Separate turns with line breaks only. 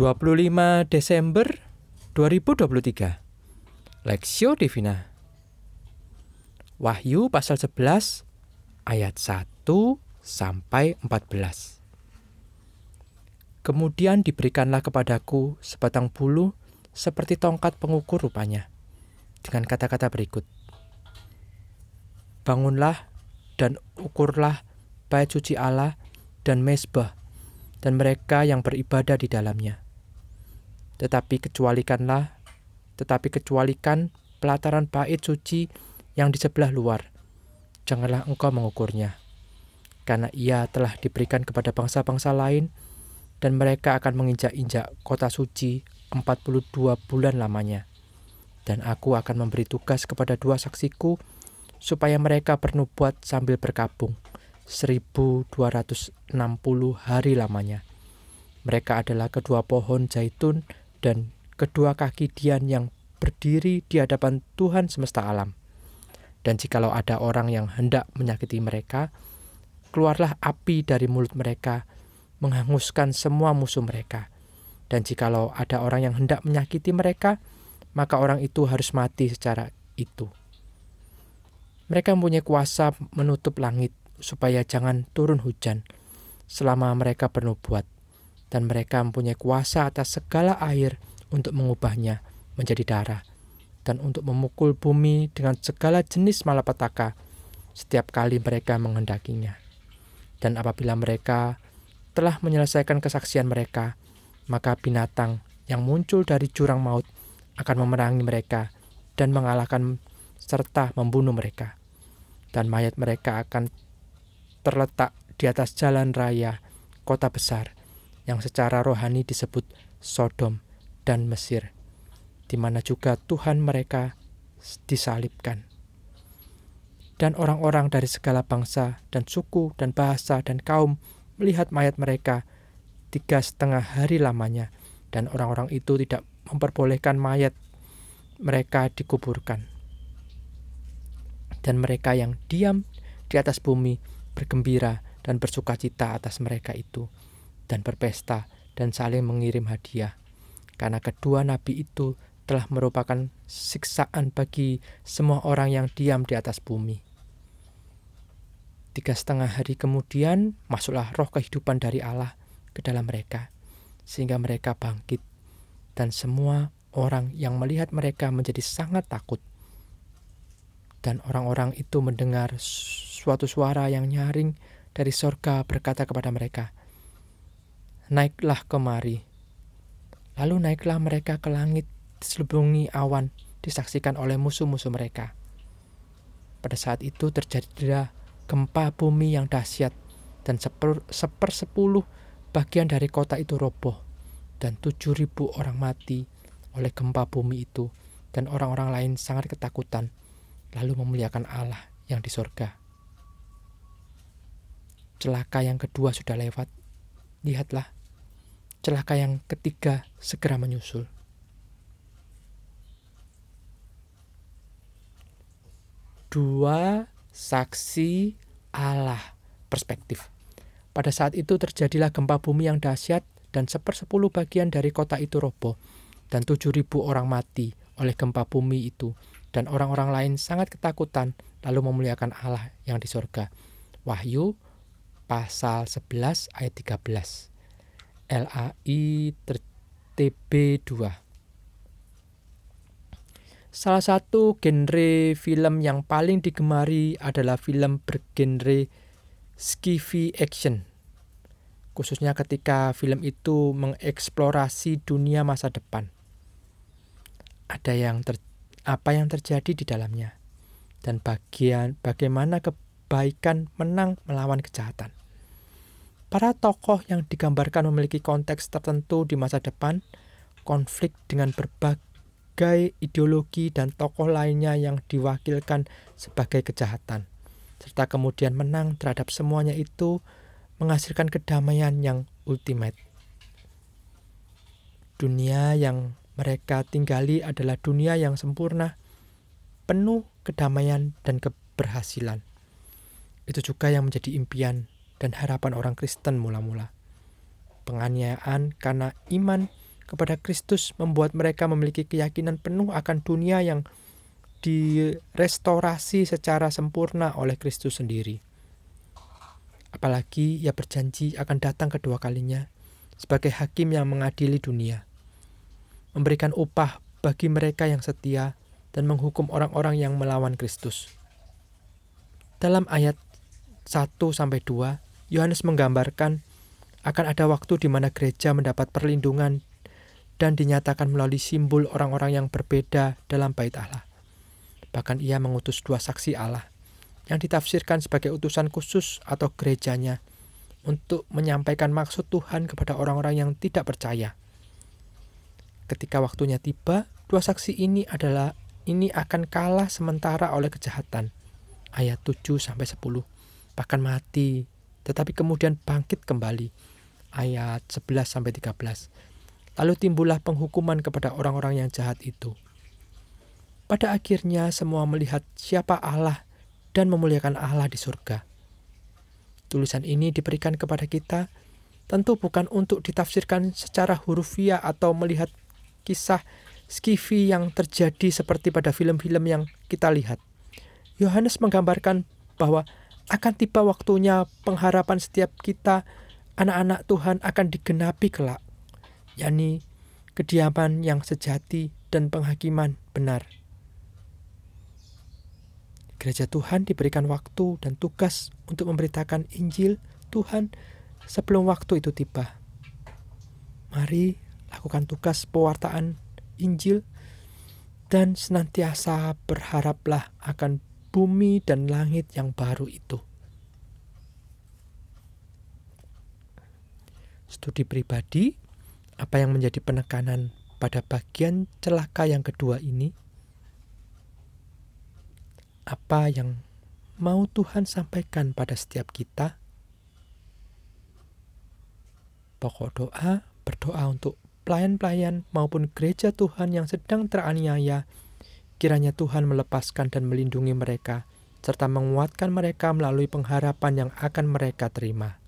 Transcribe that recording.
25 Desember 2023 Lexio Divina. Wahyu pasal 11 ayat 1 sampai 14 Kemudian diberikanlah kepadaku sebatang bulu seperti tongkat pengukur rupanya dengan kata-kata berikut. Bangunlah dan ukurlah bait suci Allah dan mesbah dan mereka yang beribadah di dalamnya tetapi kecualikanlah, tetapi kecualikan pelataran bait suci yang di sebelah luar. Janganlah engkau mengukurnya, karena ia telah diberikan kepada bangsa-bangsa lain, dan mereka akan menginjak-injak kota suci 42 bulan lamanya. Dan aku akan memberi tugas kepada dua saksiku, supaya mereka bernubuat sambil berkabung 1260 hari lamanya. Mereka adalah kedua pohon zaitun dan kedua kaki Dian yang berdiri di hadapan Tuhan semesta alam. Dan jikalau ada orang yang hendak menyakiti mereka, keluarlah api dari mulut mereka, menghanguskan semua musuh mereka. Dan jikalau ada orang yang hendak menyakiti mereka, maka orang itu harus mati secara itu. Mereka mempunyai kuasa menutup langit supaya jangan turun hujan selama mereka bernubuat dan mereka mempunyai kuasa atas segala air untuk mengubahnya menjadi darah dan untuk memukul bumi dengan segala jenis malapetaka setiap kali mereka menghendakinya. Dan apabila mereka telah menyelesaikan kesaksian mereka, maka binatang yang muncul dari jurang maut akan memerangi mereka dan mengalahkan serta membunuh mereka. Dan mayat mereka akan terletak di atas jalan raya kota besar yang secara rohani disebut Sodom dan Mesir, di mana juga Tuhan mereka disalibkan. Dan orang-orang dari segala bangsa dan suku dan bahasa dan kaum melihat mayat mereka tiga setengah hari lamanya, dan orang-orang itu tidak memperbolehkan mayat mereka dikuburkan. Dan mereka yang diam di atas bumi bergembira dan bersuka cita atas mereka itu dan berpesta dan saling mengirim hadiah. Karena kedua nabi itu telah merupakan siksaan bagi semua orang yang diam di atas bumi. Tiga setengah hari kemudian masuklah roh kehidupan dari Allah ke dalam mereka, sehingga mereka bangkit, dan semua orang yang melihat mereka menjadi sangat takut. Dan orang-orang itu mendengar suatu suara yang nyaring dari sorga berkata kepada mereka, naiklah kemari. Lalu naiklah mereka ke langit, diselubungi awan, disaksikan oleh musuh-musuh mereka. Pada saat itu terjadilah gempa bumi yang dahsyat, dan seper, sepersepuluh bagian dari kota itu roboh, dan tujuh ribu orang mati oleh gempa bumi itu, dan orang-orang lain sangat ketakutan, lalu memuliakan Allah yang di sorga. Celaka yang kedua sudah lewat. Lihatlah, celaka yang ketiga segera menyusul. Dua saksi Allah perspektif. Pada saat itu terjadilah gempa bumi yang dahsyat dan sepersepuluh bagian dari kota itu roboh dan tujuh ribu orang mati oleh gempa bumi itu dan orang-orang lain sangat ketakutan lalu memuliakan Allah yang di sorga. Wahyu pasal 11 ayat 13. LAI TB2. Salah satu genre film yang paling digemari adalah film bergenre skifi action. Khususnya ketika film itu mengeksplorasi dunia masa depan. Ada yang ter, apa yang terjadi di dalamnya dan bagian bagaimana kebaikan menang melawan kejahatan. Para tokoh yang digambarkan memiliki konteks tertentu di masa depan, konflik dengan berbagai ideologi dan tokoh lainnya yang diwakilkan sebagai kejahatan, serta kemudian menang terhadap semuanya itu menghasilkan kedamaian yang ultimate. Dunia yang mereka tinggali adalah dunia yang sempurna, penuh kedamaian dan keberhasilan. Itu juga yang menjadi impian dan harapan orang Kristen mula-mula. Penganiayaan karena iman kepada Kristus membuat mereka memiliki keyakinan penuh akan dunia yang direstorasi secara sempurna oleh Kristus sendiri. Apalagi ia berjanji akan datang kedua kalinya sebagai hakim yang mengadili dunia, memberikan upah bagi mereka yang setia dan menghukum orang-orang yang melawan Kristus. Dalam ayat 1 sampai 2, Yohanes menggambarkan akan ada waktu di mana gereja mendapat perlindungan dan dinyatakan melalui simbol orang-orang yang berbeda dalam bait Allah. Bahkan ia mengutus dua saksi Allah yang ditafsirkan sebagai utusan khusus atau gerejanya untuk menyampaikan maksud Tuhan kepada orang-orang yang tidak percaya. Ketika waktunya tiba, dua saksi ini adalah ini akan kalah sementara oleh kejahatan. Ayat 7 sampai 10. Bahkan mati, tetapi kemudian bangkit kembali. Ayat 11 sampai 13. Lalu timbullah penghukuman kepada orang-orang yang jahat itu. Pada akhirnya semua melihat siapa Allah dan memuliakan Allah di surga. Tulisan ini diberikan kepada kita tentu bukan untuk ditafsirkan secara hurufiah atau melihat kisah skifi yang terjadi seperti pada film-film yang kita lihat. Yohanes menggambarkan bahwa akan tiba waktunya pengharapan setiap kita anak-anak Tuhan akan digenapi kelak, yakni kediaman yang sejati dan penghakiman benar. Gereja Tuhan diberikan waktu dan tugas untuk memberitakan Injil Tuhan sebelum waktu itu tiba. Mari lakukan tugas pewartaan Injil dan senantiasa berharaplah akan bumi dan langit yang baru itu. Studi pribadi, apa yang menjadi penekanan pada bagian celaka yang kedua ini? apa yang mau Tuhan sampaikan pada setiap kita. Pokok doa, berdoa untuk pelayan-pelayan maupun gereja Tuhan yang sedang teraniaya. Kiranya Tuhan melepaskan dan melindungi mereka, serta menguatkan mereka melalui pengharapan yang akan mereka terima.